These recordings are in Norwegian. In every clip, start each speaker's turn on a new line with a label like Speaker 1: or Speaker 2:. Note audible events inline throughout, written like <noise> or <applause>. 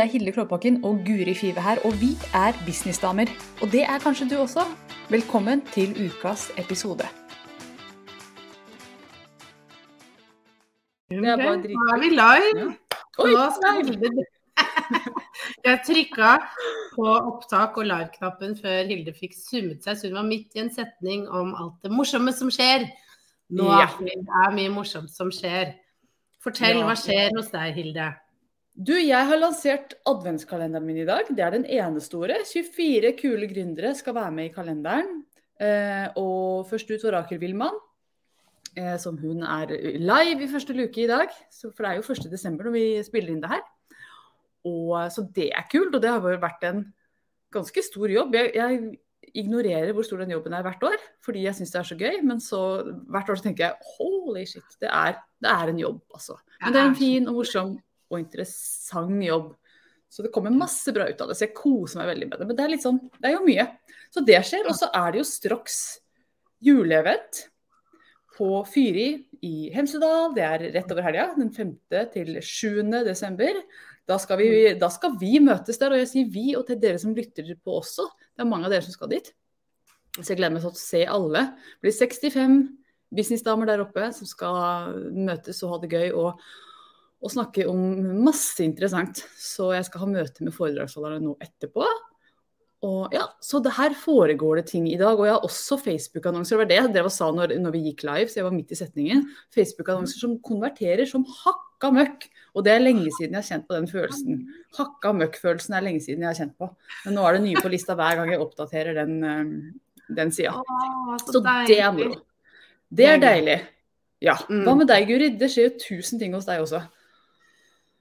Speaker 1: Det er Hilde Klåbakken og Guri Five her, og vi er businessdamer. Og det er kanskje du også. Velkommen til ukas episode.
Speaker 2: Det er bare
Speaker 3: Ok, Nå er vi live.
Speaker 2: Oi,
Speaker 3: Nå skal. Hilde <laughs> Jeg trykka på opptak og live-knappen før Hilde fikk summet seg, så hun var midt i en setning om alt det morsomme som skjer. Nå
Speaker 2: Ja.
Speaker 3: det er mye morsomt som skjer. Fortell,
Speaker 2: Ja.
Speaker 3: hva skjer hos deg, Hilde?
Speaker 2: Du, jeg har lansert adventskalenderen min i dag. Det er den ene store. 24 kule gründere skal være med i kalenderen. Eh, og først ut var Rakel Wilman, eh, som hun er live i første luke i dag. Så, for det er jo 1. desember når vi spiller inn det her. Og, så det er kult, og det har jo vært en ganske stor jobb. Jeg, jeg ignorerer hvor stor den jobben er hvert år, fordi jeg syns det er så gøy. Men så hvert år så tenker jeg holy shit, det er, det er en jobb, altså. Men det er en fin og morsom og interessant jobb. Så det kommer masse bra ut av det, så jeg koser meg veldig med det. Men det er litt sånn, det er jo mye. Så det skjer. Og så er det jo straks juleevent på Fyri i Hemsedal. Det er rett over helga, den 5. til 7. desember. Da skal, vi, da skal vi møtes der, og jeg sier vi og til dere som lytter på også. Det er mange av dere som skal dit. Så jeg gleder meg til å se alle. Det blir 65 businessdamer der oppe som skal møtes og ha det gøy. og og snakke om masse interessant. Så jeg skal ha møte med foredragsholderne nå etterpå. Og ja, Så det her foregår det ting i dag. Og jeg har også Facebook-annonser. Det var det jeg drev og sa når, når vi gikk live, så jeg var midt i setningen. Facebook-annonser som konverterer som hakka møkk. Og det er lenge siden jeg har kjent på den følelsen. Hakka møkk-følelsen er lenge siden jeg har kjent på. Men nå er det nye på lista hver gang jeg oppdaterer den, eh, den sida.
Speaker 3: Så,
Speaker 2: Så det er moro. Det er deilig. Ja.
Speaker 3: Mm.
Speaker 2: Hva med deg, Guri? Det skjer jo tusen ting hos deg også.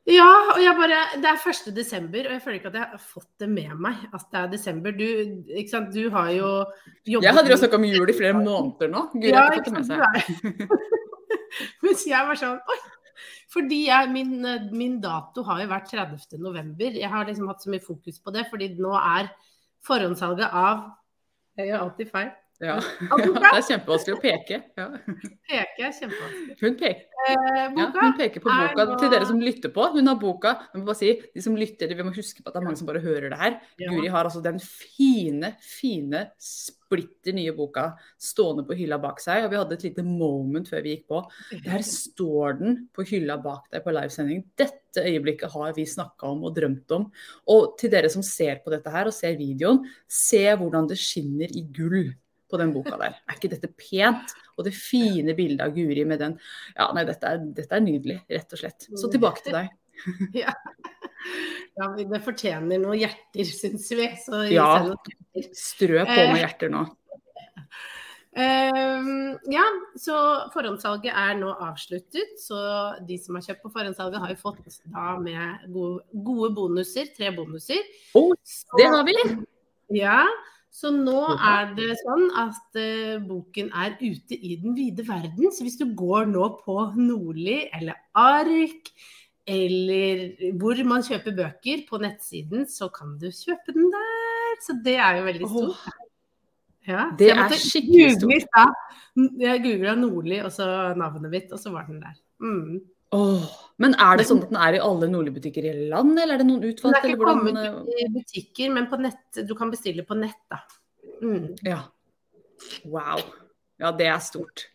Speaker 3: Ja, og jeg bare Det er 1. desember, og jeg føler ikke at jeg har fått det med meg at det er desember. Du, ikke sant, du har jo jobbet
Speaker 2: Jeg hadde jo snakka om jul i flere måneder nå. Gud,
Speaker 3: Ja,
Speaker 2: har ikke fått det med seg. <laughs>
Speaker 3: Mens jeg var sånn Oi! Fordi jeg, min, min dato har jo vært 30. november. Jeg har liksom hatt så mye fokus på det, fordi nå er forhåndssalget av Jeg gjør alltid feil.
Speaker 2: Ja.
Speaker 3: Boka <laughs>
Speaker 2: Det er kjempevanskelig å peke. Ja.
Speaker 3: Peke er kjempevanskelig.
Speaker 2: Hun, peker,
Speaker 3: Eh,
Speaker 2: ja, hun peker på boka
Speaker 3: nå-
Speaker 2: til dere som lytter på. Hun har boka. Jeg må bare si, de som lytter, Vi må huske på at det er mange som bare hører det her.
Speaker 3: Ja.
Speaker 2: Guri har altså den fine, fine, splitter nye boka stående på hylla bak seg. Og vi hadde et lite moment før vi gikk på. Der står den på hylla bak deg på livesending. Dette øyeblikket har vi snakka om og drømt om. Og til dere som ser på dette her og ser videoen, se hvordan det skinner i gull på den boka der. Er ikke dette pent? Og det fine bildet av Guri med den Ja, nei, dette er, dette er nydelig, rett og slett. Så tilbake til deg. <laughs>
Speaker 3: Ja. ja, det fortjener noen hjerter, syns vi. Så
Speaker 2: Ja. Strø på med hjerter nå.
Speaker 3: Uh, <laughs> ja, så forhåndssalget er nå avsluttet. Så de som har kjøpt på forhåndssalget, har jo fått da med gode, gode bonuser. Tre bonuser. Oh,
Speaker 2: det har vi!
Speaker 3: Ja, så nå er det sånn at uh, boken er ute i den vide verden. Så hvis du går nå på Nordli eller Ark, eller hvor man kjøper bøker på nettsiden, så kan du kjøpe den der. Så det er jo veldig stort. Ja,
Speaker 2: det er skikkelig stort.
Speaker 3: Jeg googla Nordli og så navnet mitt, og så var den der. Mm.
Speaker 2: Åh. Men er det sånn at den er i alle Nordli-butikker i hele landet, eller er det noen
Speaker 3: Den
Speaker 2: utvalgte?
Speaker 3: er
Speaker 2: eller
Speaker 3: ikke
Speaker 2: hvordan,
Speaker 3: kommet ut i butikker, men på nett, du kan bestille på nett, da. Mm.
Speaker 2: eh, Ja. Wow. Ja, det er stort.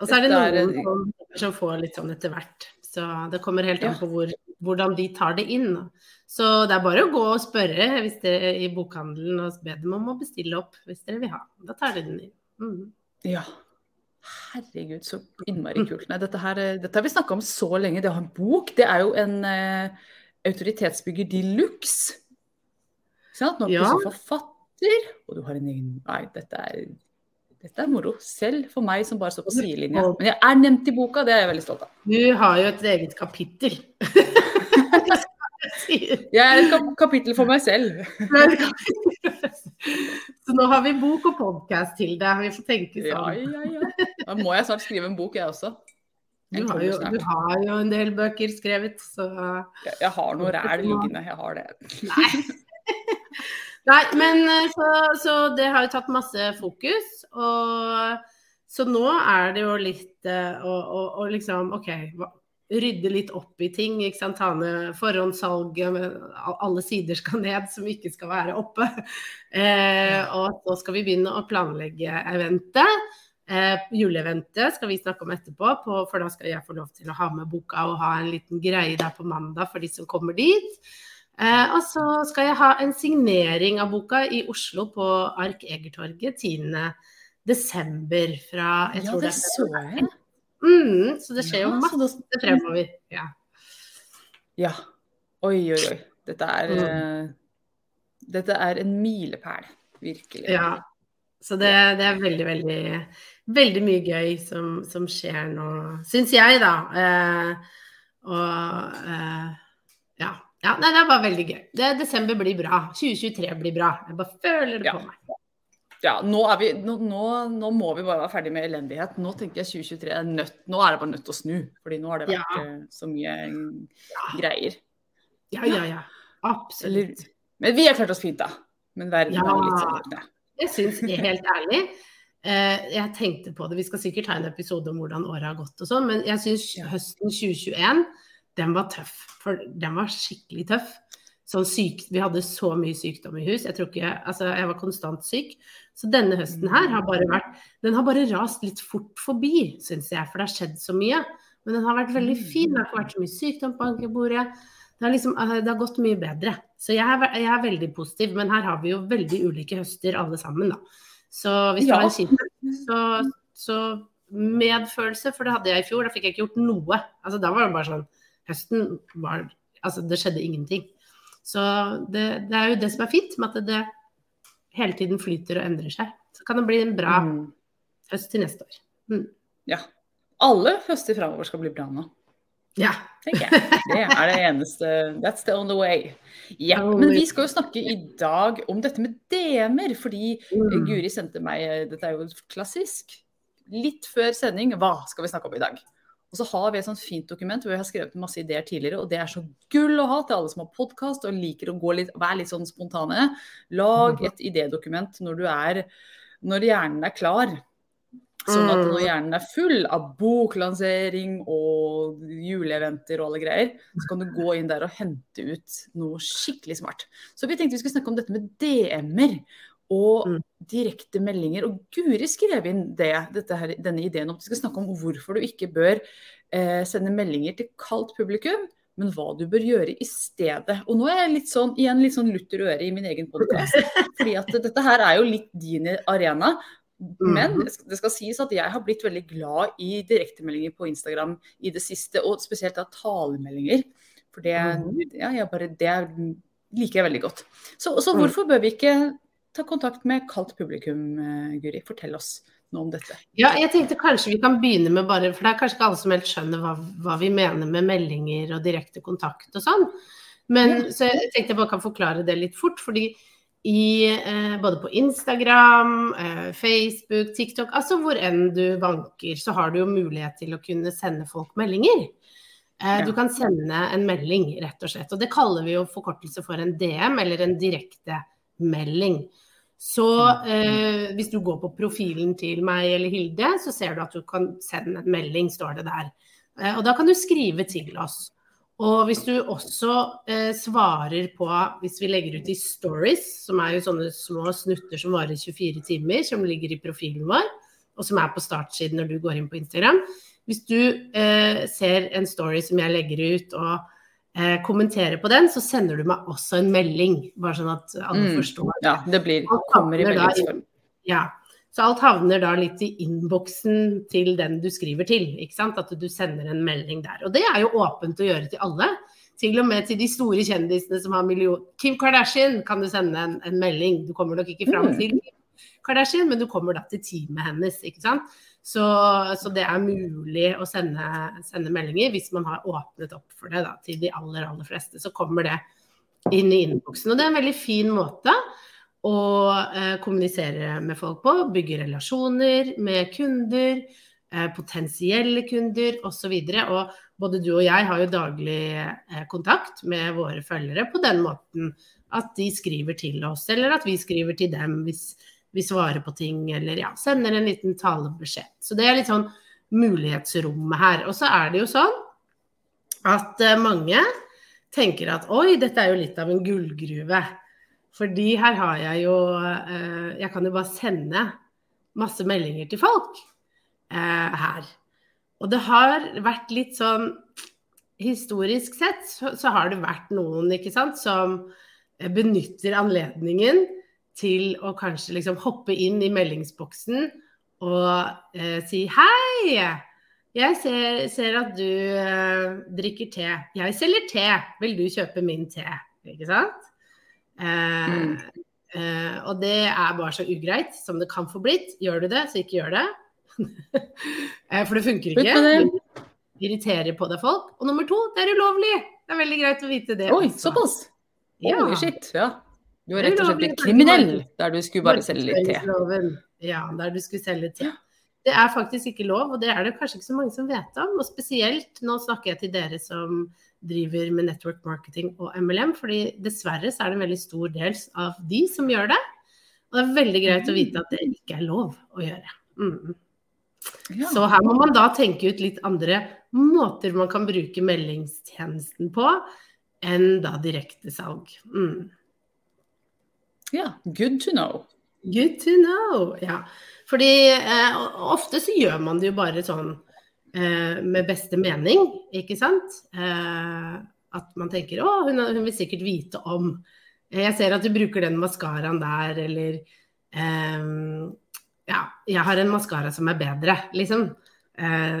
Speaker 3: Og så er det
Speaker 2: noen er-
Speaker 3: som, får litt sånn etter hvert. Så det kommer helt an på hvor, hvordan de tar det inn. Så det er bare å gå og spørre hvis dere, i bokhandelen og be dem om å bestille opp hvis dere vil ha. Da tar de den inn. Mm.
Speaker 2: Ja. Herregud, så innmari kult. Nei, dette, her, eh, dette har vi snakka om så lenge. Det å ha en bok, det er jo en uh, autoritetsbygger de luxe. Sånn, sant? Nå er du
Speaker 3: Ja.
Speaker 2: plutselig forfatter, og du har en egen Nei, dette er, dette er moro. Selv for meg som bare står på sidelinja. Men jeg er nevnt i boka, det er jeg veldig stolt av.
Speaker 3: Du har jo et eget kapittel. <laughs>
Speaker 2: Jeg er et kapittel for meg selv. <laughs>
Speaker 3: Så nå har vi bok og podkast til deg. Vi får tenke sånn.
Speaker 2: ja, ja. Da må jeg snart skrive en bok, jeg også.
Speaker 3: Du har, jo, du har jo en del bøker skrevet, så
Speaker 2: Jeg, jeg har noe ræl liggende, jeg har det.
Speaker 3: Nei. <laughs> Nei, men eh, så, så det har jo tatt masse fokus. Og så nå er det jo litt eh, å, å, å liksom OK, hva, rydde litt opp i ting. ikke sant? Ta ned forhåndssalget, alle sider skal ned som ikke skal være oppe. Eh, og så skal vi begynne å planlegge eventet. Eh, juleeventet skal vi snakke om etterpå, på, for da skal jeg få lov til å ha med boka og ha en liten greie der på mandag for de som kommer dit. Eh, og så skal jeg ha en signering av boka i Oslo på Ark Egertorget 10. desember fra
Speaker 2: jeg Ja, det så jeg.
Speaker 3: Mm, så det skjer jo masse fremover. Ja.
Speaker 2: Ja. Oi, oi, oi. Dette er,
Speaker 3: Mm.
Speaker 2: uh, dette er en milepæl. Virkelig.
Speaker 3: ja. Så det, det er veldig, veldig, veldig mye gøy som, som skjer nå, syns jeg, da. Uh, og uh, ja. ja. Nei, det er bare veldig gøy. Det, desember blir bra. 2023 blir bra. Jeg bare føler det
Speaker 2: Ja.
Speaker 3: på meg.
Speaker 2: Ja, nå, vi, nå, nå, nå må vi bare være ferdig med elendighet. Nå tenker jeg 2023 er nødt Nå er det bare nødt til å snu. Fordi nå har det vært
Speaker 3: Ja.
Speaker 2: eh, så mye greier.
Speaker 3: Ja, ja, ja.
Speaker 2: Eller,
Speaker 3: Absolutt.
Speaker 2: men vi har klart oss fint, da. Men verden
Speaker 3: Ja.
Speaker 2: er litt sånn åpne.
Speaker 3: Jeg syns <laughs> helt ærlig eh, Jeg tenkte på det, vi skal sikkert ha en episode om hvordan året har gått og sånn, men jeg syns høsten 2021, den var tøff. For den var skikkelig tøff. Sånn syk, vi hadde så mye sykdom i hus. Jeg tror ikke, altså jeg var konstant syk. Så denne høsten her har bare vært Den har bare rast litt fort forbi, syns jeg, for det har skjedd så mye. Men den har vært veldig fin. Det har ikke vært så mye sykdom på ankebordet. Det har, liksom, eh, det har gått mye bedre. Så jeg er, jeg er veldig positiv. Men her har vi jo veldig ulike høster alle sammen, da. Så hvis
Speaker 2: Ja.
Speaker 3: har en kjip så, så medfølelse, for det hadde jeg i fjor. Da fikk jeg ikke gjort noe. Altså Da var det bare sånn Høsten var Altså, det skjedde ingenting. Så det, det er jo det som er fint, med at det, hele tiden flyter og endrer seg. Så kan det bli en bra
Speaker 2: Mm.
Speaker 3: høst til neste år.
Speaker 2: Ja. Alle høster framover skal bli bra nå,
Speaker 3: Ja.
Speaker 2: tenker jeg. Det er det <laughs> eneste That's the on the way. Ja, men vi skal jo snakke i dag om dette med DM-er, fordi
Speaker 3: Mm.
Speaker 2: Guri sendte meg Dette er jo klassisk. Litt før sending, hva skal vi snakke om i dag? Og så har vi et sånt fint dokument hvor vi har skrevet masse ideer tidligere, og det er så gull å ha til alle som har podkast og liker å gå litt, være litt sånn spontane. Lag et idédokument når du er Når hjernen er klar. Sånn at når hjernen er full av boklansering og juleeventer og alle greier, så kan du gå inn der og hente ut noe skikkelig smart. Så vi tenkte vi skulle snakke om dette med DM-er og
Speaker 3: Mm.
Speaker 2: direkte meldinger. Og Guri skrev inn det, dette her, denne ideen om at vi skal snakke om hvorfor du ikke bør eh, sende meldinger til kaldt publikum, men hva du bør gjøre i stedet. Og nå er jeg litt sånn, igjen litt sånn lutter øre i min egen podkast, <laughs> fordi at dette her er jo litt din arena. Men det skal- det skal sies at jeg har blitt veldig glad i direktemeldinger på Instagram i det siste, og spesielt da talemeldinger. For det, ja, jeg bare, det liker jeg veldig godt. Så, så
Speaker 3: Mm.
Speaker 2: hvorfor bør vi ikke ta kontakt med kaldt publikum, eh, Guri? Fortell oss noe om dette.
Speaker 3: Ja, jeg tenkte kanskje vi kan begynne med bare For det er kanskje ikke alle som helt skjønner hva, hva vi mener med meldinger og direkte kontakt og sånn. Men så jeg tenkte jeg bare kan forklare det litt fort. fordi i, eh, både på Instagram, eh, Facebook, TikTok, altså hvor enn du banker, så har du jo mulighet til å kunne sende folk meldinger. Eh. Du kan sende en melding, rett og slett. Og det kaller vi jo forkortelse for en DM, eller en direktemelding. Så eh, hvis du går på profilen til meg eller Hilde, så ser du at du kan sende en melding, står det der. Eh, og da kan du skrive til oss. Og hvis du også eh, svarer på, hvis vi legger ut i stories, som er jo sånne små snutter som varer 24 timer, som ligger i profilen vår, og som er på startsiden når du går inn på Instagram. Hvis du eh, ser en story som jeg legger ut og eh, kommenterer på den, så sender du meg også en melding. Bare sånn at alle
Speaker 2: Mm.
Speaker 3: forstår.
Speaker 2: Ja, det blir, kommer i meldingsform.
Speaker 3: Ja. Så alt havner da litt i innboksen til den du skriver til. ikke sant? At du sender en melding der. Og det er jo åpent å gjøre til alle. Til og med til de store kjendisene som har million... Kim Kardashian kan du sende en, en melding. Du kommer nok ikke fram
Speaker 2: Mm.
Speaker 3: til Kim Kardashian, men du kommer da til teamet hennes. ikke sant? Så, så det er mulig å sende, sende meldinger hvis man har åpnet opp for det da, til de aller, aller fleste. Så kommer det inn i innboksen. Og det er en veldig fin måte å eh, kommunisere med folk på. Bygge relasjoner med kunder, eh, potensielle kunder osv. Og, både du og jeg har jo daglig eh, kontakt med våre følgere på den måten at de skriver til oss, eller at vi skriver til dem hvis vi svarer på ting, eller ja, sender en liten talebeskjed. Så det er litt sånn mulighetsrommet her. Og så er det jo sånn at eh, mange tenker at oi, dette er jo litt av en gullgruve. Fordi her har jeg jo eh, Jeg kan jo bare sende masse meldinger til folk eh, her. Og det har vært litt sånn Historisk sett så, har det vært noen ikke sant, som benytter anledningen til å kanskje liksom hoppe inn i meldingsboksen og eh, si hei. Jeg ser, ser at du eh, drikker te. Jeg selger te. Vil du kjøpe min te? Ikke sant? Eh, mm. eh, og det er bare så ugreit som det kan få blitt. Gjør du det, så ikke gjør det. <laughs> Eh, for det funker ikke. Det. Irriterer på deg folk. Og nummer to, det er ulovlig. Det er veldig greit å vite det.
Speaker 2: Oi, såpass? Ja. Holy shit. Ja. Du var rett og slett blitt kriminell der du skulle bare selge litt te.
Speaker 3: Ja, der du skulle selge te. Det er faktisk ikke lov, og det er det kanskje ikke så mange som vet om. Og spesielt, nå snakker jeg til dere som driver med network marketing og MLM, fordi dessverre så er det en veldig stor del av de som gjør det. Og det er veldig greit å mm. vite at det ikke er lov å gjøre. Mm. Ja. Så her må man da tenke ut litt andre måter man kan bruke meldingstjenesten på, enn da direktesalg. Mm.
Speaker 2: Ja, good to know.
Speaker 3: Good to know, ja. Fordi eh, ofte så gjør man det jo bare sånn eh, med beste mening, ikke sant. Eh, at man tenker å, hun, hun, vil sikkert vite om Jeg ser at du bruker den maskaraen der, eller eh, Ja, jeg har en maskara som er bedre, liksom. Eh,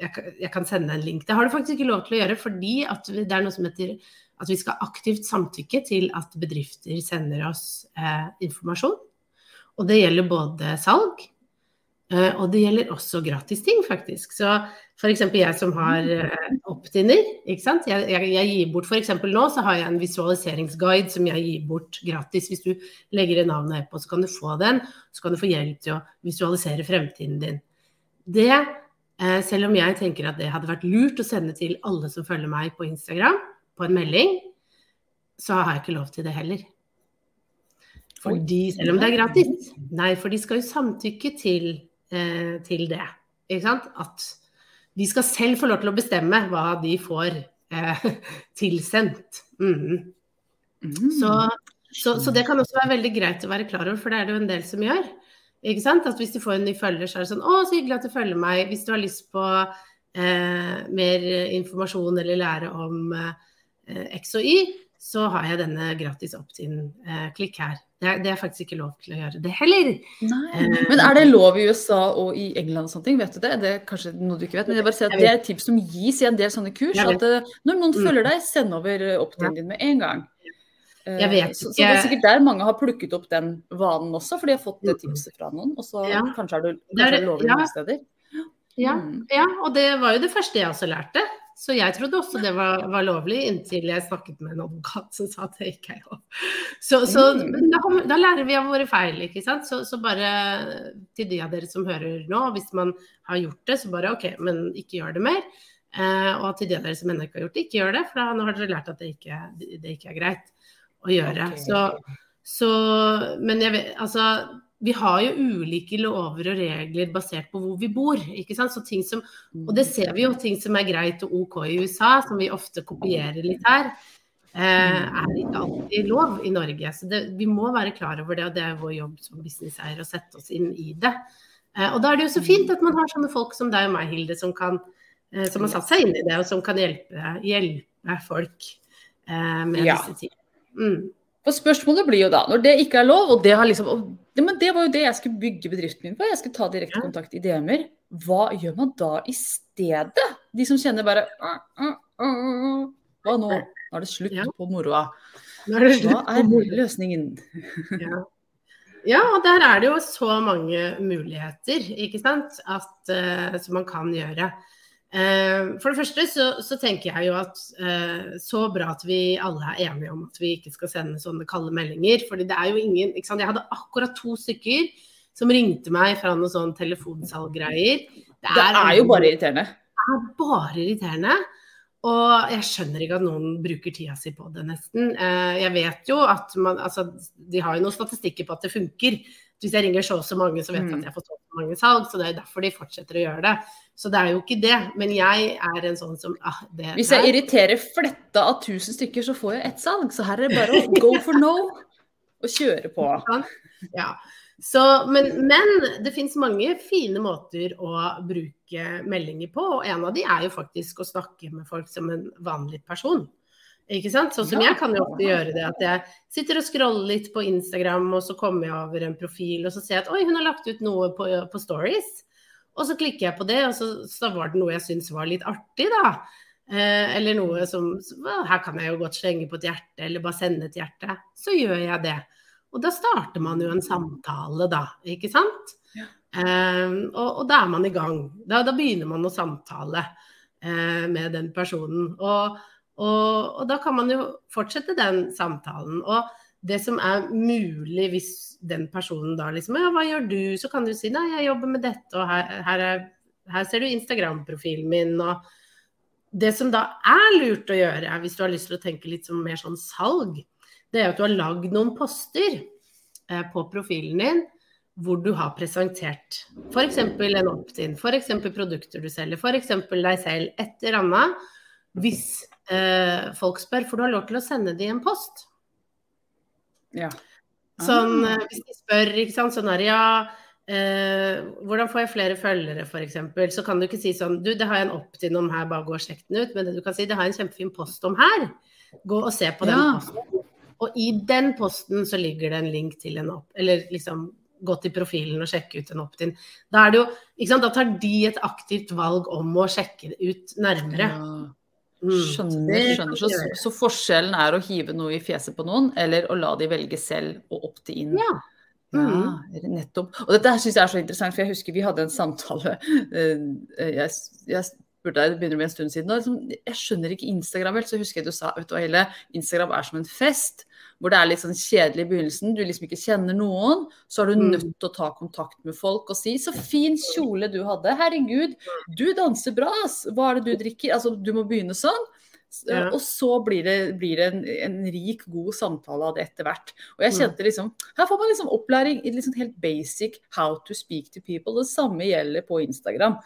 Speaker 3: jeg, jeg, kan sende en link. Det har du faktisk ikke lov til å gjøre, fordi det er noe som heter at vi skal aktivt samtykke til at bedrifter sender oss eh, informasjon. Og det gjelder både salg, eh, og det gjelder også gratis ting, faktisk. Så f.eks. jeg som har eh, opt-in-er, ikke sant. Jeg, jeg, jeg, gir bort f.eks. nå så har jeg en visualiseringsguide som jeg gir bort gratis. Hvis du legger inn navn og så kan du få den. Så kan du få hjelp til å visualisere fremtiden din. Det, eh, selv om jeg tenker at det hadde vært lurt å sende til alle som følger meg på Instagram, på en melding, så har jeg ikke lov til det heller. Fordi, selv om det er gratis. Nei, for de skal jo samtykke til, eh, til det. Ikke sant? At de skal selv få lov til å bestemme hva de får eh, <laughs> tilsendt. Mm. Mm. Så, så, så, det kan også være veldig greit å være klar over, for det er det jo en del som gjør. Ikke sant? At hvis du får en ny følger, så er det sånn Å, så hyggelig at du følger meg. Hvis du har lyst på eh, mer informasjon eller lære om Eh, X og Y, så har jeg denne gratis opt-in-klikk her. Det er, det er, faktisk ikke lov til å gjøre det heller.
Speaker 2: Nei. Eh, men er det lov i USA og i England og sånne ting? Vet du det? Det er kanskje noe du ikke vet, men jeg bare sier at det er et tips som gis i en del sånne kurs. At eh, når noen mm. følger deg, send over opt-in din med en gang.
Speaker 3: Jeg vet
Speaker 2: så, så, det er sikkert der mange har plukket opp den vanen også, for de har fått det tipset fra noen. Og så ja. kanskje er det, kanskje er det lovlig ja. steder.
Speaker 3: Ja, mm. ja, og det var jo det første jeg også lærte. Så jeg trodde også det var, var, lovlig, inntil jeg snakket med en advokat som sa at det ikke er lov. Så, så mm. da, da, lærer vi av våre feil, ikke sant. Så, så, bare til de av dere som hører nå, hvis man har gjort det, så bare OK, men ikke gjør det mer. Eh, og til de av dere som ennå ikke har gjort det, ikke gjør det, for da, nå har dere lært at det ikke, det ikke er greit å gjøre. Okay. Så, så, men jeg vet, altså vi har jo ulike lover og regler basert på hvor vi bor. ikke sant? Så ting som, og det ser vi jo, ting som er greit og OK i USA, som vi ofte kopierer litt her, eh, er ikke alltid lov i Norge. Så det, vi må være klar over det, og det er vår jobb som businesseier å sette oss inn i det. Eh, og da er det jo så fint at man har sånne folk som deg og meg, Hilde, som, kan, eh, som har satt seg inn i det, og som kan hjelpe, hjelpe folk eh, med ja. disse tingene. Mm.
Speaker 2: For spørsmålet blir jo da, når det ikke er lov, og det, liksom, og det, det var jo det jeg skulle bygge bedriften min på, jeg skulle ta direkte kontakt i DM-er, hva gjør man da i stedet? De som kjenner bare Hva nå? Nå er det slutt ja. på moroa. Hva er løsningen?
Speaker 3: ja. ja, og der er det jo så mange muligheter, ikke sant, at, uh, som man kan gjøre. Eh, for det første så, så, tenker jeg jo at uh, så bra at vi alle er enige om at vi ikke skal sende sånne kalde meldinger. fordi det er jo ingen ikke sant? Jeg hadde akkurat to stykker som ringte meg fra noen sånne telefonsalggreier.
Speaker 2: Det, det er, jo bare irriterende.
Speaker 3: Det er bare irriterende. Og jeg skjønner ikke at noen bruker tida si på det, nesten. Uh, jeg vet jo at man Altså, de har jo noen statistikker på at det funker. Hvis jeg ringer så og så mange, så vet jeg at jeg jeg får så mange salg, så det er derfor de fortsetter å gjøre det. Så det er jo ikke det. Men jeg er en sånn som ah, det,
Speaker 2: Hvis jeg irriterer fletta av 1000 stykker, så får jeg ett salg. Så her er det bare å go for no og kjøre på. <laughs>
Speaker 3: Ja. Så, men, men, det finnes mange fine måter å bruke meldinger på, og en av de er jo faktisk å snakke med folk som en vanlig person. Ikke sant? Sånn som jeg kan jo ofte gjøre det, at jeg sitter og scroller litt på Instagram, og så kommer jeg over en profil, og så ser jeg at oi, hun har lagt ut noe på, på Stories. Og så klikker jeg på det, og så, så var det noe jeg syntes var litt artig, da. Eh, eller noe som Her kan jeg jo godt slenge på et hjerte, eller bare sende et hjerte. Så gjør jeg det. Og da starter man jo en samtale, da. Ikke sant? Ja. Eh, og, og, da er man i gang. Da, da begynner man å samtale eh, med den personen. Og, og, og da kan man jo fortsette den samtalen. Og det som er mulig hvis den personen da liksom Ja, hva gjør du? Så kan du si nei, jeg jobber med dette, og her, her, er, her ser du Instagram-profilen min. og det som da er lurt å gjøre, hvis du har lyst til å tenke litt mer sånn salg, det er at du har lagd noen poster eh, på profilen din hvor du har presentert f.eks. en opt-in, f.eks. produkter du selger, f.eks. deg selv, et eller annet. Hvis eh, folk spør, for du har lov til å sende dem en post.
Speaker 2: Ja.
Speaker 3: Sånn ah. Sånn, hvis de spør, ikke sant, sånn her ja eh, hvordan får jeg flere følgere, f.eks. Så kan du ikke si sånn Du, det har jeg en opt-in om her, bare gå og sjekk den ut. Men det du kan si, det har jeg en kjempefin post om her. Gå og se på den ja. posten. Og i den posten så ligger det en link til en opp... Eller liksom gå til profilen og sjekke ut en opt-in. Da, da tar de et aktivt valg om å sjekke det ut nærmere. Ja.
Speaker 2: Mm. Skjønner. skjønner. Så, så, forskjellen er å hive noe i fjeset på noen, eller å la de velge selv og opte inn.
Speaker 3: Ja.
Speaker 2: Mm. ja nettopp. Og dette syns jeg er så interessant, for jeg husker vi hadde en samtale <laughs> eh, jeg, jeg spurte deg, det begynner med en stund siden, og liksom, jeg skjønner ikke Instagram helt. Så husker jeg du sa vet du hele Instagram er som en fest hvor det er litt sånn kjedelig i begynnelsen, du liksom ikke kjenner noen, så er du mm. nødt til å ta kontakt med folk og si 'så fin kjole du hadde', herregud, du danser bra, ass, hva er det du drikker? Altså, du må begynne sånn. Ja. Og så blir det, blir det en, en, rik, god samtale av det etter hvert. Og jeg mm. kjente liksom Her får man liksom opplæring i liksom helt basic how to speak to people. Det samme gjelder på Instagram.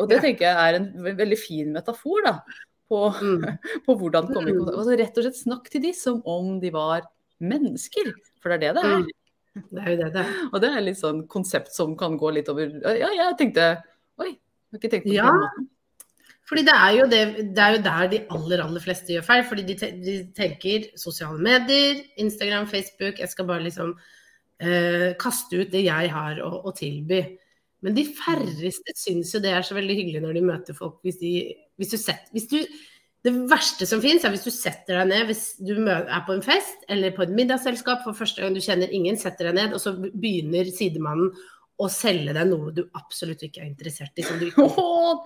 Speaker 2: Og det tenker jeg er en veldig fin metafor, da på, mm. <laughs> på hvordan komme i kontakt. Altså, rett og slett snakk til de som om de var mennesker, for det er det det er.
Speaker 3: Mm. Det er jo det det er.
Speaker 2: Og det er litt sånn konsept som kan gå litt over Ja, jeg tenkte Oi, jeg har ikke tenkt på
Speaker 3: ja. måten. Fordi det er, jo det, det er jo der de aller aller fleste gjør feil. Fordi de, te, de tenker sosiale medier, Instagram, Facebook Jeg skal bare liksom eh, kaste ut det jeg har å, å tilby. Men de færreste syns jo det er så veldig hyggelig når de møter folk. Hvis, de, hvis du setter hvis du, Det verste som finnes, er hvis du setter deg ned hvis du er på en fest eller på et middagsselskap for første gang du kjenner ingen, setter deg ned, og så begynner sidemannen å selge deg noe du absolutt ikke er interessert i. Som du ikke...
Speaker 2: Åh,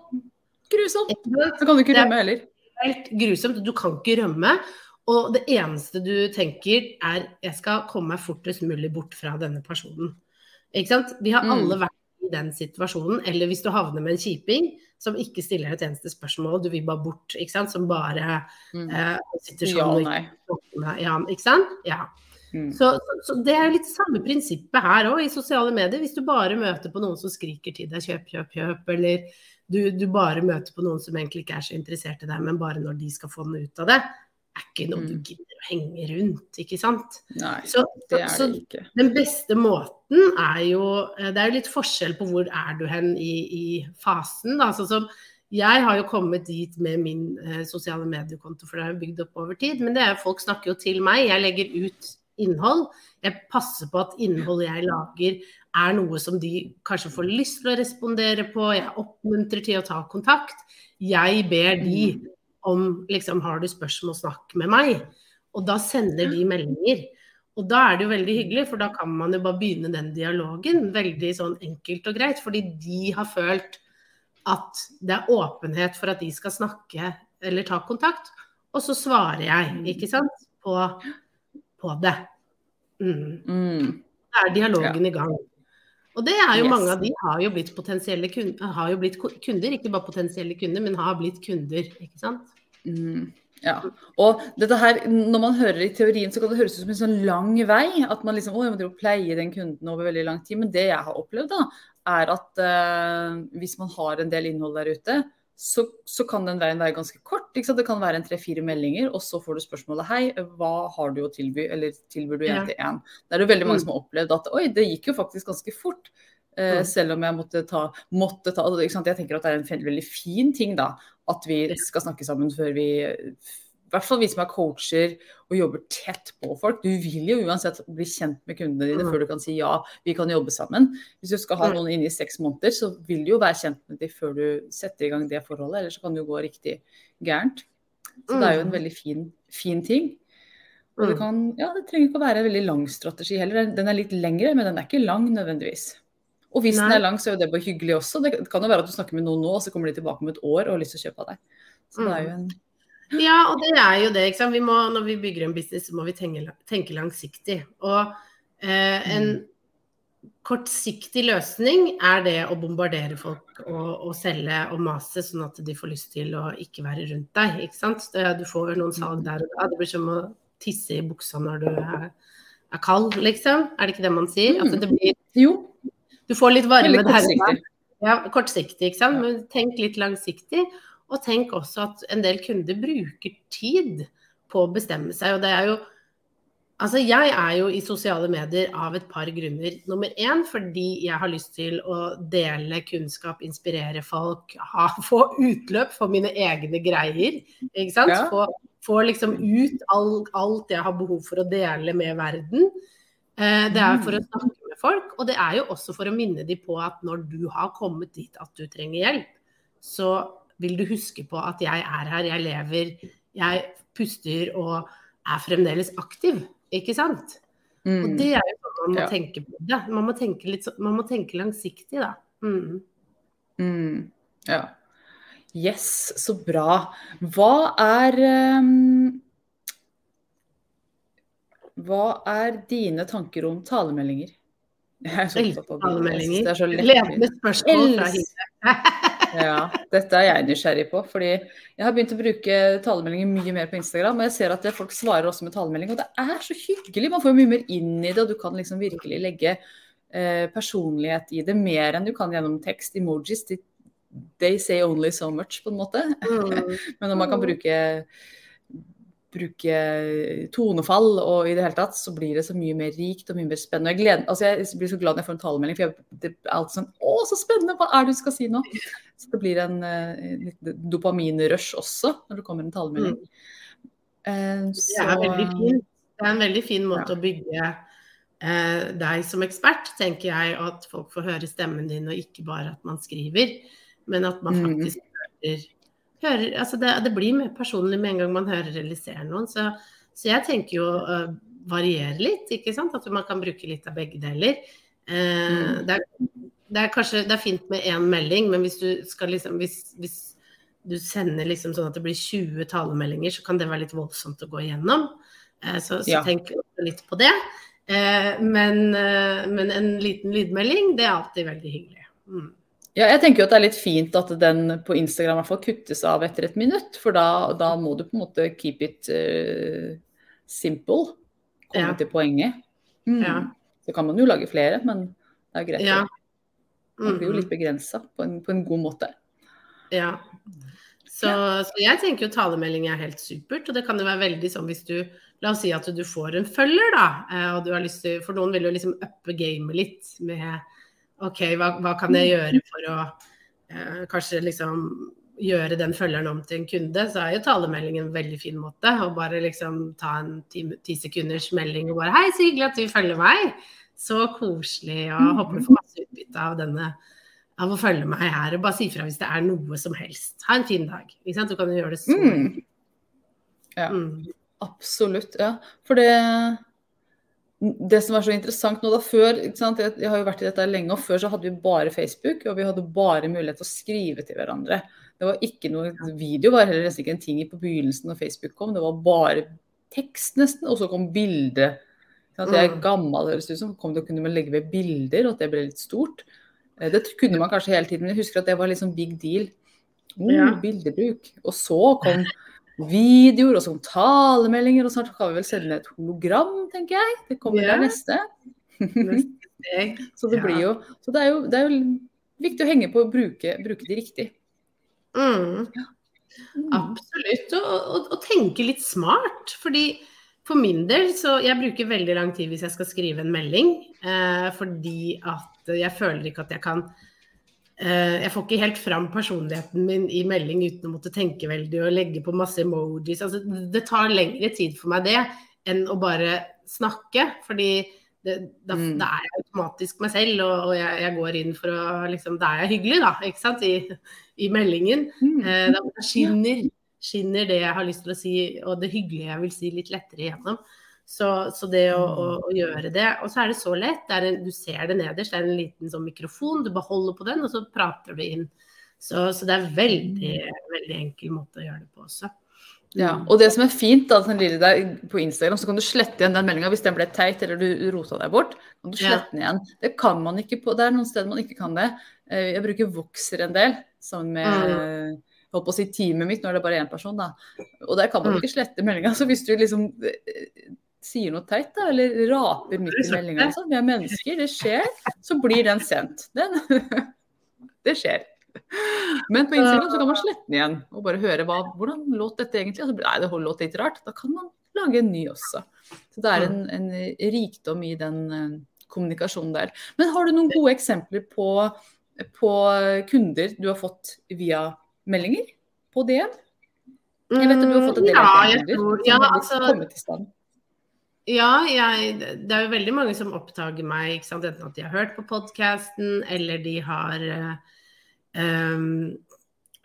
Speaker 2: grusomt! Så kan du ikke rømme heller.
Speaker 3: Helt grusomt. Du kan ikke rømme. Og det eneste du tenker er jeg skal komme meg fortest mulig bort fra denne personen. Ikke sant? Vi har alle mm. vært i den situasjonen, eller hvis du havner med en kjiping som ikke stiller et eneste spørsmål, du vil bare bort, ikke sant, som bare mm. eh, sitter sånn ja, og ja, ikke sant? Ja. Mm. Så, så, så, det er litt samme prinsippet her òg, i sosiale medier. Hvis du bare møter på noen som skriker til deg kjøp, kjøp, kjøp, eller du, du bare møter på noen som egentlig ikke er så interessert i deg, men bare når de skal få noe ut av det, er ikke noe mm. du gidder å henge rundt, ikke sant.
Speaker 2: Nei, så, det er det ikke.
Speaker 3: Så Den beste måten er jo eh, Det er jo litt forskjell på hvor er du hen i, i fasen. Da. Som jeg har jo kommet dit med min eh, sosiale mediekonto, for det er jo bygd opp over tid. Men det er, folk snakker jo til meg. Jeg legger ut innhold. Jeg passer på at innholdet jeg lager er noe som de kanskje får lyst til å respondere på. Jeg oppmuntrer til å ta kontakt. Jeg ber de mm om liksom, har du spørsmål, snakk med meg. Og da sender de meldinger. Og da er det jo veldig hyggelig, for da kan man jo bare begynne den dialogen. Veldig sånn enkelt og greit. Fordi de har følt at det er åpenhet for at de skal snakke eller ta kontakt. Og så svarer jeg, ikke sant, på, på det. Mm. Mm. Da er dialogen ja. i gang. Og det er jo yes. mange av de har jo blitt potensielle kunder, har jo blitt kunder, ikke bare potensielle kunder, men har blitt kunder, ikke sant.
Speaker 2: Mm, ja. Og dette her, når man hører i teorien, så kan det høres ut som en sånn lang vei. At man liksom å, jeg må pleie den kunden over veldig lang tid. Men det jeg har opplevd, da, er at uh, hvis man har en del innhold der ute, så, så kan den veien være ganske kort. Det kan være en tre-fire meldinger, og så får du spørsmålet hei, hva har du å tilby, eller tilbyr du én til én? Det er det veldig mange
Speaker 3: Mm.
Speaker 2: som har opplevd at oi, det gikk jo faktisk ganske fort.
Speaker 3: Mm.
Speaker 2: Selv om jeg måtte ta, måtte ta? Jeg tenker at det er en veldig fin ting da, at vi skal snakke sammen før vi I hvert fall vi som er coacher og jobber tett på folk. Du vil jo uansett bli kjent med kundene dine
Speaker 3: Mm.
Speaker 2: før du kan si ja, vi kan jobbe sammen. Hvis du skal ha
Speaker 3: Mm.
Speaker 2: noen inne i seks måneder, så vil du jo være kjent med dem før du setter i gang det forholdet, ellers så kan det jo gå riktig gærent. Så det er jo en
Speaker 3: Mm.
Speaker 2: veldig fin, fin ting. Og det, kan, ja, det trenger ikke å være en veldig lang strategi heller. Den er litt lengre, men den er ikke lang nødvendigvis. Og hvis den er lang, så er jo det bare hyggelig også. Det det kan jo være at du snakker med noen nå, og så kommer de tilbake om et år og har lyst til å kjøpe av deg. Så det er jo en
Speaker 3: Ja, og det er jo det. Vi må, når vi bygger en business, så må vi tenke, tenke langsiktig. Og eh, en kortsiktig løsning er det å bombardere folk og, og selge og mase, sånn at de får lyst til å ikke være rundt deg. Ikke sant? Det, du får noen salg der og da. Det blir som å tisse i buksa når du er, er kald, liksom. Er det ikke det man sier? At det blir,
Speaker 2: Jo,
Speaker 3: du får litt varme der. Ja, kortsiktig, ikke sant. Men tenk litt langsiktig. Og tenk også at en del kunder bruker tid på å bestemme seg. Og det er jo Altså, jeg er jo i sosiale medier av et par grunner. Nummer én fordi jeg har lyst til å dele kunnskap, inspirere folk, ha, få utløp for mine egne greier. Ikke sant?
Speaker 2: Ja.
Speaker 3: Få, få liksom ut all, alt jeg har behov for å dele med verden. Eh, det er for å snakke med folk, og det er jo også for å minne dem på at når du har kommet dit at du trenger hjelp, så vil du huske på at jeg er her, jeg lever, jeg puster og er fremdeles aktiv. Ikke sant? Og
Speaker 2: Mm.
Speaker 3: det er jo sånn man må
Speaker 2: Ja.
Speaker 3: tenke på det. Man må tenke, litt, man må tenke langsiktig, da. Mm.
Speaker 2: Mm. Ja. Yes, så bra. Hva er um, Hva er dine tanker om talemeldinger? Jeg er så opptatt av det. Det er så
Speaker 3: Ledende
Speaker 2: lett.
Speaker 3: spørsmål fra Hilde. <laughs>
Speaker 2: Ja, dette er jeg nysgjerrig på. Fordi jeg har begynt å bruke talemeldinger mye mer på Instagram. Og jeg ser at folk svarer også med talemelding. Og det er så hyggelig. Man får mye mer inn i det, og du kan liksom virkelig legge eh, personlighet i det mer enn du kan gjennom tekst. Emojis. They say only so much, på en måte.
Speaker 3: Mm. <laughs>
Speaker 2: Men når man kan bruke, bruke tonefall og i det hele tatt, så blir det så mye mer rikt og mye mer spennende. Jeg, gleder, altså jeg blir så glad når jeg får en talemelding, for jeg, det er alltid sånn Å, så spennende! Hva er det du skal si nå? Så det blir en uh, litt dopaminrush også når det kommer en talemelding. Eh,
Speaker 3: Det er. Det er en veldig fin måte
Speaker 2: Ja.
Speaker 3: å bygge eh, deg som ekspert, tenker jeg. At folk får høre stemmen din, og ikke bare at man skriver. Men at man
Speaker 2: Mm.
Speaker 3: faktisk hører, hører altså det, det blir mer personlig med en gang man hører eller ser noen. Så, så jeg tenker jo å variere litt, ikke sant. At man kan bruke litt av begge deler. Uh,
Speaker 2: Mm.
Speaker 3: det, er, det er kanskje det er fint med én melding, men hvis du skal liksom hvis, hvis du sender liksom sånn at det blir 20 talemeldinger, så kan det være litt voldsomt å gå igjennom. Uh, Så, så
Speaker 2: Ja.
Speaker 3: tenk litt på det. Eh, Men, eh, men en liten lydmelding, det er alltid veldig hyggelig. Mm.
Speaker 2: Ja, jeg tenker jo at det er litt fint at den på Instagram i hvert fall kuttes av etter et minutt, for da, da må du på en måte keep it uh, simple. Komme
Speaker 3: Ja.
Speaker 2: til poenget. Mm.
Speaker 3: Ja.
Speaker 2: Så kan man jo lage flere, men det er greit.
Speaker 3: Ja.
Speaker 2: Man blir jo
Speaker 3: Mhm.
Speaker 2: litt begrensa på, på en god måte.
Speaker 3: Ja. Så, så jeg tenker jo talemelding er helt supert, og det kan jo være veldig sånn hvis du La oss si at du får en følger, da, eh, og du har lyst til For noen vil jo liksom uppe gamet litt med OK, hva, hva kan jeg gjøre for å eh, kanskje liksom gjøre den følgeren om til en kunde, så er jo talemelding en veldig fin måte. Å bare liksom ta en ti, ti sekunders melding og bare Hei, så hyggelig at du følger meg. Så koselig, og håper du får masse utbytte av denne av å følge meg her. Og bare si fra hvis det er noe som helst. Ha en fin dag. Ikke sant? Du kan jo gjøre det så
Speaker 2: Mm. Ja.
Speaker 3: Mm.
Speaker 2: Absolutt, ja. For det det som var så interessant nå da før? Jeg, jeg har jo vært i dette lenge, og før så hadde vi bare Facebook, og vi hadde bare mulighet til å skrive til hverandre. Det var ikke noe Video var heller nesten ikke en ting på begynnelsen når Facebook kom. Det var bare tekst, nesten, og så kom bilde. Ikke? Jeg er
Speaker 3: Mm.
Speaker 2: gammel, høres ut som. Kom det, kunne man legge ved bilder, og at det ble litt stort. Eh, Det kunne man kanskje hele tiden, men jeg husker at det var sånn big deal. Oh,
Speaker 3: Ja.
Speaker 2: Bildebruk. Og så kom <laughs> videoer, og så talemeldinger, og snart kan vi vel sende et hologram, tenker jeg. Det kommer
Speaker 3: Ja.
Speaker 2: der neste. <laughs> Så det blir jo Så det er jo, det er jo viktig å henge på og bruke, bruke de riktig.
Speaker 3: Mm.
Speaker 2: Mm.
Speaker 3: Absolutt. Og, og, og tenke litt smart. Fordi for min del så jeg bruker veldig lang tid hvis jeg skal skrive en melding. Eh, fordi at jeg føler ikke at jeg kan Jeg får ikke helt fram personligheten min i melding uten å måtte tenke veldig og legge på masse emojis. Altså, det tar lengre tid for meg det enn å bare snakke. Fordi det, da,
Speaker 2: Mm.
Speaker 3: da er jeg automatisk meg selv, og, og jeg, jeg går inn for å liksom Da er jeg hyggelig, da, ikke sant, i, <laughs> i meldingen.
Speaker 2: Mm.
Speaker 3: Eh, da skinner, skinner det jeg har lyst til å si, og det hyggelige jeg vil si, litt lettere igjennom. Så, så det å, å, å gjøre det Og så er det så lett. Det en, du ser det nederst, det er en liten sånn mikrofon, du bare holder på den, og så prater du inn. Så, så det er veldig, veldig enkel måte å gjøre det på også.
Speaker 2: Ja, og det som er fint da, den lille der på Instagram, så kan du slette igjen den meldinga hvis den ble teit eller du rota deg bort. kan du
Speaker 3: Ja.
Speaker 2: slette den igjen. Det kan man ikke på, det er noen steder man ikke kan det. Eh, Jeg bruker Voxer en del sammen med
Speaker 3: Mm.
Speaker 2: holdt på å si teamet mitt, nå er det bare én person, da. Og der kan man
Speaker 3: Mm.
Speaker 2: ikke slette meldinga. <laughs> Så hvis du liksom eh, sier noe teit, da, eller raper midt i meldinga, liksom, vi er mennesker, det skjer, så blir den sendt. Den, <laughs> det skjer. Men på Instagram så kan man slette den igjen og bare høre hva, hvordan låt dette egentlig. Altså, nei, det låt litt rart. Da kan man lage en ny også. Så det er en, en rikdom i den eh, kommunikasjonen der. Men har du noen gode eksempler på, på kunder du har fått via meldinger på DM? Jeg vet at du har fått en del
Speaker 3: Mm, Ja,
Speaker 2: kunder.
Speaker 3: tror, ja,
Speaker 2: har
Speaker 3: altså. Ja, jeg, det er jo veldig mange som oppdager meg, enten at de har hørt på podkasten, eller de har um,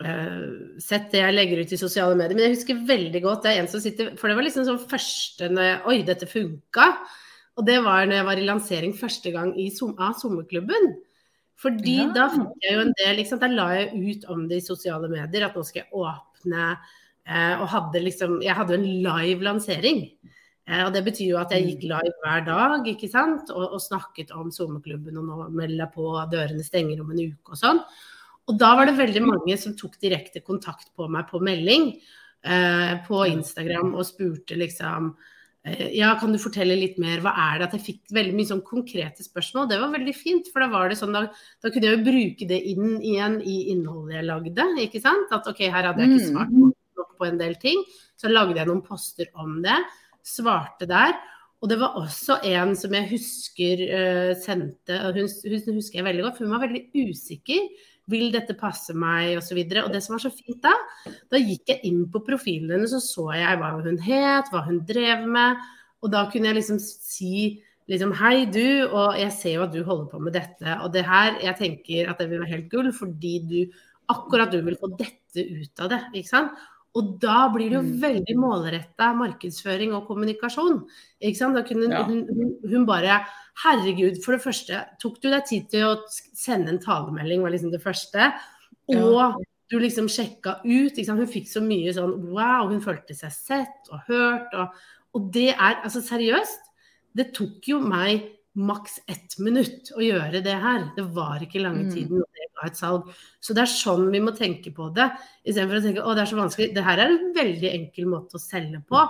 Speaker 3: eh, sett det jeg legger ut i sosiale medier. Men jeg husker veldig godt det er en som sitter For det var liksom sånn første når jeg Oi, dette funka. Og det var når jeg var i lansering første gang i, av sommerklubben. Fordi
Speaker 2: Ja.
Speaker 3: da fikk jeg jo en del liksom. Da la jeg ut om det i sosiale medier, at nå skal jeg åpne eh, Og hadde liksom Jeg hadde en live lansering. Eh, og det betyr jo at jeg gikk live hver dag ikke sant? Og, og snakket om sommerklubben, og nå melder jeg på, dørene stenger om en uke og sånn. Og da var det veldig mange som tok direkte kontakt på meg på melding eh, på Instagram og spurte liksom eh, ja, kan du fortelle litt mer, hva er det? At jeg fikk veldig mye sånn konkrete spørsmål. Det var veldig fint, for da var det sånn, da, da kunne jeg jo bruke det inn igjen i innholdet jeg lagde. ikke sant? At ok, her hadde jeg ikke
Speaker 2: Mm.
Speaker 3: svart nok på en del ting. Så lagde jeg noen poster om det, svarte der. Og det var også en som jeg husker uh, sendte, hun, hun husker jeg veldig godt, for hun var veldig usikker. Vil dette passe meg, osv. Og, så og det som var så fint da, da gikk jeg inn på profilen hennes, og så jeg hva hun het, hva hun drev med. Og da kunne jeg liksom si liksom hei du, og jeg ser jo at du holder på med dette. Og det her, jeg tenker at det vil være helt gull, fordi du akkurat du vil få dette ut av det. ikke sant? Og da blir det jo
Speaker 2: Mm.
Speaker 3: veldig målretta markedsføring og kommunikasjon. ikke sant? Da kunne
Speaker 2: Ja.
Speaker 3: hun, hun, bare Herregud, for det første, tok du deg tid til å sende en talemelding, var liksom det første. Og
Speaker 2: Ja.
Speaker 3: du liksom sjekka ut. ikke sant? Hun fikk så mye sånn wow, hun følte seg sett og hørt. Og, og det er altså seriøst. Det tok jo meg maks ett minutt å gjøre det her. Det var ikke lange
Speaker 2: Mm.
Speaker 3: tiden og et salg. Så det er sånn vi må tenke på det. Istedenfor å tenke å det er så vanskelig. Det her er en veldig enkel måte å selge på.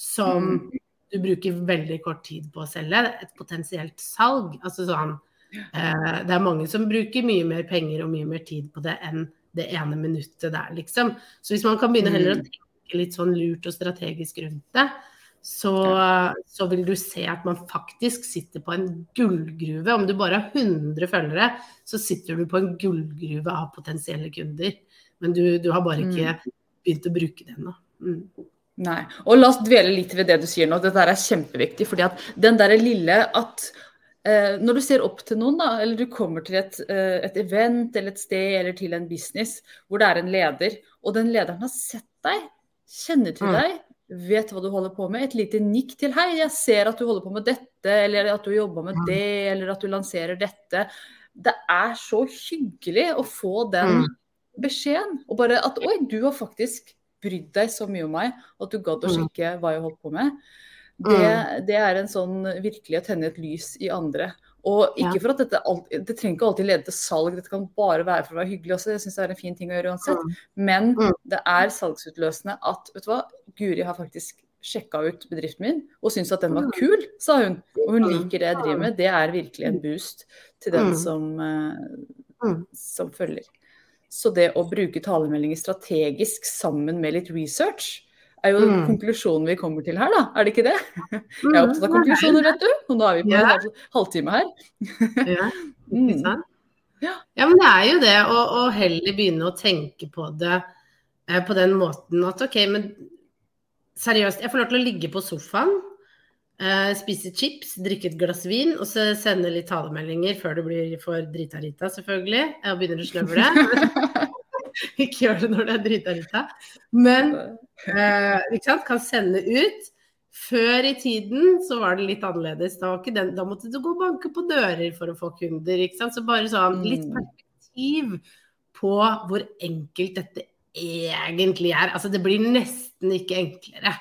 Speaker 3: Som du bruker veldig kort tid på å selge. Et potensielt salg. Altså sånn eh, Det er mange som bruker mye mer penger og mye mer tid på det enn det ene minuttet der, liksom. Så hvis man kan begynne heller å
Speaker 2: Mm.
Speaker 3: tenke litt sånn lurt og strategisk rundt det, så, så vil du se at man faktisk sitter på en gullgruve. Om du bare har 100 følgere, så sitter du på en gullgruve av potensielle kunder. Men du, du har bare ikke begynt å bruke det ennå. Mm.
Speaker 2: Nei. Og la oss dvele litt ved det du sier nå. Dette er kjempeviktig. fordi at den derre lille at eh, når du ser opp til noen, da, eller du kommer til et, eh, et event eller et sted eller til en business hvor det er en leder, og den lederen har sett deg, kjenner til
Speaker 3: Mm.
Speaker 2: deg, vet hva du holder på med, et lite nikk til 'hei, jeg ser at du holder på med dette', eller at du jobber med
Speaker 3: Mm.
Speaker 2: det, eller at du lanserer dette. Det er så hyggelig å få den
Speaker 3: Mm.
Speaker 2: beskjeden. Og bare at 'oi, du har faktisk brydd deg så mye om meg at du gadd å
Speaker 3: Mm.
Speaker 2: sjekke hva jeg holdt på med'. Det, det er en sånn virkelig å tenne et lys i andre. Og ikke for at dette Det trenger ikke alltid lede til salg, dette kan bare være for å være hyggelig også. Jeg syns det er en fin ting å gjøre uansett.
Speaker 3: Mm.
Speaker 2: Men
Speaker 3: Mm.
Speaker 2: det er salgsutløsende at vet du hva, Guri har faktisk sjekka ut bedriften min og syns at den var kul, sa hun. Og hun liker det jeg driver med. Det er virkelig en boost til den
Speaker 3: Mm.
Speaker 2: som, eh,
Speaker 3: Mm.
Speaker 2: som følger. Så det å bruke talemeldinger strategisk sammen med litt research, er jo
Speaker 3: Mm.
Speaker 2: konklusjonen vi kommer til her, da. Er det ikke det? Jeg er
Speaker 3: Mm,
Speaker 2: opptatt av konklusjoner, vet du. Og nå er vi på
Speaker 3: Ja.
Speaker 2: en halvtime her. <laughs>
Speaker 3: Ja,
Speaker 2: Mm.
Speaker 3: ikke sant?
Speaker 2: Ja.
Speaker 3: ja, men det er jo det å, å heller begynne å tenke på det eh, på den måten at ok, men seriøst, jeg får lov til å ligge på sofaen, eh, spise chips, drikke et glass vin, og så sende litt talemeldinger før det blir for drita-rita, selvfølgelig. Og begynner å snøvle. <laughs> <laughs> Ikke gjør det når det er drita ute. Men eh, kan sende ut. Før i tiden så var det litt annerledes. Da, den, da måtte du gå og banke på dører for å få kunder. Så bare sånn litt
Speaker 2: Mm.
Speaker 3: perspektiv på hvor enkelt dette egentlig er. Altså det blir nesten ikke enklere.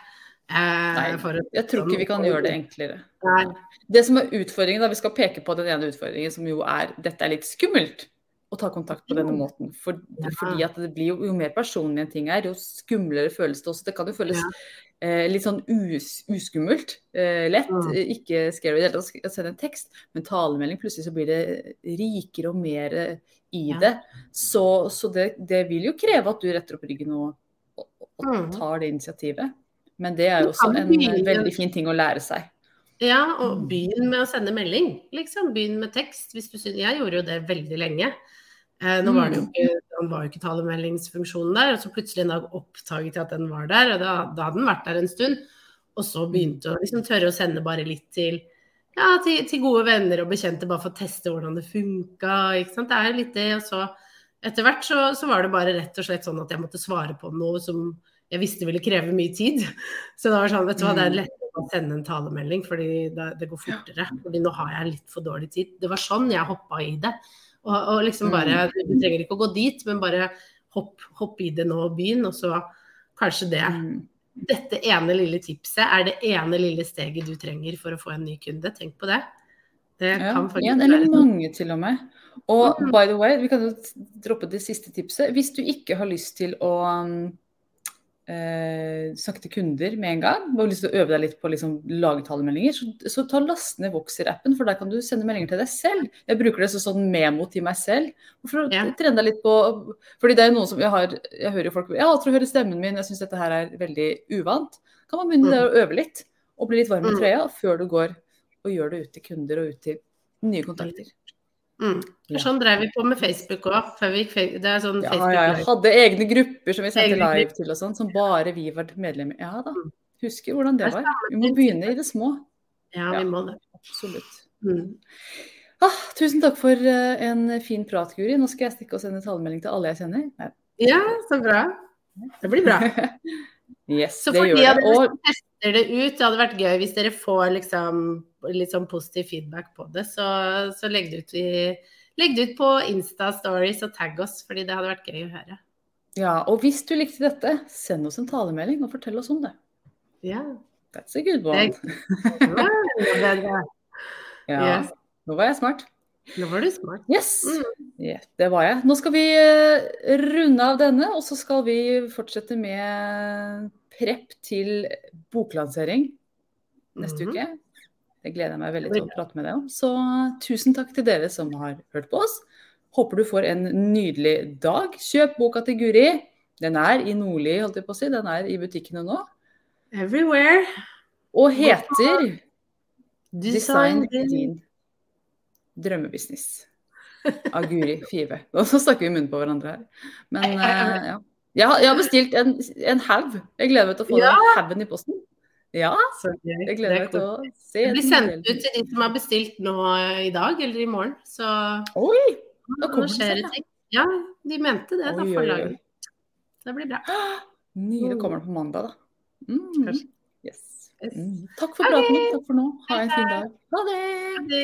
Speaker 3: Eh,
Speaker 2: Nei, jeg tror ikke vi kan gjøre det enklere.
Speaker 3: Nei.
Speaker 2: Det som er utfordringen, da, vi skal peke på den ene utfordringen, som jo er dette er litt skummelt å ta kontakt på denne måten. For,
Speaker 3: Ja.
Speaker 2: Fordi at det blir jo, jo mer personlig en ting er, jo skumlere føles det også. Det kan jo føles
Speaker 3: Ja.
Speaker 2: eh, litt sånn us, uskummelt. Eh, lett.
Speaker 3: Mm.
Speaker 2: Ikke scary i det hele tatt å sende en tekst, men talemelding plutselig så blir det rikere og mer eh, i
Speaker 3: Ja.
Speaker 2: det. Så, så det, det vil jo kreve at du retter opp ryggen og, og, og
Speaker 3: Mm.
Speaker 2: tar det initiativet. Men det er jo også en veldig fin ting å lære seg.
Speaker 3: Ja, og begynn med å sende melding. Liksom. Begynn med tekst. Hvis du synes, jeg gjorde jo det veldig lenge. Eh, nå var det jo
Speaker 2: Mm.
Speaker 3: ikke, den var jo ikke talemeldingsfunksjonen der, og så plutselig en dag oppdaget jeg at den var der. og Da, da hadde den vært der en stund. Og så begynte jeg å liksom tørre å sende bare litt til, ja, til, til gode venner og bekjente, bare for å teste hvordan det funka. Det er jo litt det. Og så etter hvert så, så var det bare rett og slett sånn at jeg måtte svare på noe som jeg visste det ville kreve mye tid. Så det var sånn, vet du hva, det er
Speaker 2: Mm.
Speaker 3: lettere å sende en talemelding, fordi det, det går fortere. Fordi nå har jeg litt for dårlig tid. Det var sånn jeg hoppa i det. Og, og liksom bare, Du trenger ikke å gå dit, men bare hopp, hopp i det nå og begynn. Og så kanskje det.
Speaker 2: Mm.
Speaker 3: Dette ene lille tipset er det ene lille steget du trenger for å få en ny kunde. Tenk på det. Det kan faktisk
Speaker 2: ja, eller mange til og med. Og
Speaker 3: Mm.
Speaker 2: by the way, vi kan jo droppe det siste tipset. Hvis du ikke har lyst til å eh, til kunder med en gang, og har lyst til å øve deg litt på liksom, lagetalemeldinger, så, så ta last ned Voxer-appen, for der kan du sende meldinger til deg selv. Jeg bruker det som sånn memo til meg selv. For å
Speaker 3: Ja.
Speaker 2: trene deg litt på fordi det er noen som jeg har Jeg hører folk Jeg hater å høre stemmen min, jeg syns dette her er veldig uvant. Kan man begynne der å øve litt, og bli litt varm i
Speaker 3: Mm.
Speaker 2: trøya før du går og gjør det ut til kunder og ut til nye kontakter.
Speaker 3: Mm. Sånn drev vi på med Facebook òg. Sånn
Speaker 2: Ja, ja, jeg hadde egne grupper som vi sendte
Speaker 3: Egne
Speaker 2: live til og sånn, som bare vi var medlemmer Ja da.
Speaker 3: Mm.
Speaker 2: Husker hvordan det
Speaker 3: Det
Speaker 2: var. Vi må begynne i det små.
Speaker 3: Ja,
Speaker 2: Ja.
Speaker 3: vi må det.
Speaker 2: Absolutt.
Speaker 3: Mm.
Speaker 2: Ah, tusen takk for eh, en fin prat, Guri. Nå skal jeg stikke og sende talemelding til alle jeg kjenner. Nei.
Speaker 3: Ja, så bra. Det blir bra. <laughs>
Speaker 2: Yes,
Speaker 3: Så
Speaker 2: det
Speaker 3: for de
Speaker 2: gjør det. Og
Speaker 3: tester det ut, det hadde vært gøy hvis dere får liksom litt sånn positiv feedback på det, så, så legg det ut Legg det ut på Insta-stories og tagg oss, fordi det hadde vært gøy å høre.
Speaker 2: ja, og hvis du likte dette, send oss en talemelding og fortell oss om det.
Speaker 3: Ja.
Speaker 2: That's a good one. <laughs> Ja,
Speaker 3: Yes.
Speaker 2: nå var jeg smart.
Speaker 3: Nå var du smart.
Speaker 2: Yes, Yeah, det var jeg. Nå skal vi eh, runde av denne, og så skal vi fortsette med prep til boklansering neste
Speaker 3: Mhm.
Speaker 2: uke. Det gleder jeg meg veldig til å prate med deg om. Så tusen takk til dere som har hørt på oss. Håper du får en nydelig dag. Kjøp boka til Guri. Den er i Nordli, holdt jeg på å si. Den er i butikkene nå.
Speaker 3: Everywhere.
Speaker 2: Og heter
Speaker 3: Design
Speaker 2: Design din drømmebusiness. Av Guri <laughs> Five. Nå snakker vi i munnen på hverandre her. Men uh, ja. Jeg har, jeg har bestilt en, en haug. Jeg gleder meg til å få
Speaker 3: Ja.
Speaker 2: den haugen i posten. Ja,
Speaker 3: Så gøy.
Speaker 2: jeg gleder
Speaker 3: er
Speaker 2: meg til å se
Speaker 3: Det blir
Speaker 2: den
Speaker 3: sendt ut til de som har bestilt nå i dag eller i morgen. Så
Speaker 2: Oi! Da
Speaker 3: nå
Speaker 2: kommer den
Speaker 3: skjer det ting. Ja, de mente det, da, forlaget. Det blir bra. <gasps>
Speaker 2: Nydelig kommer den på mandag, da. Mm.
Speaker 3: Kanskje.
Speaker 2: Yes.
Speaker 3: Yes.
Speaker 2: Mm. Takk for praten. Takk for nå. Ha en fin dag. Ha det!
Speaker 3: Det...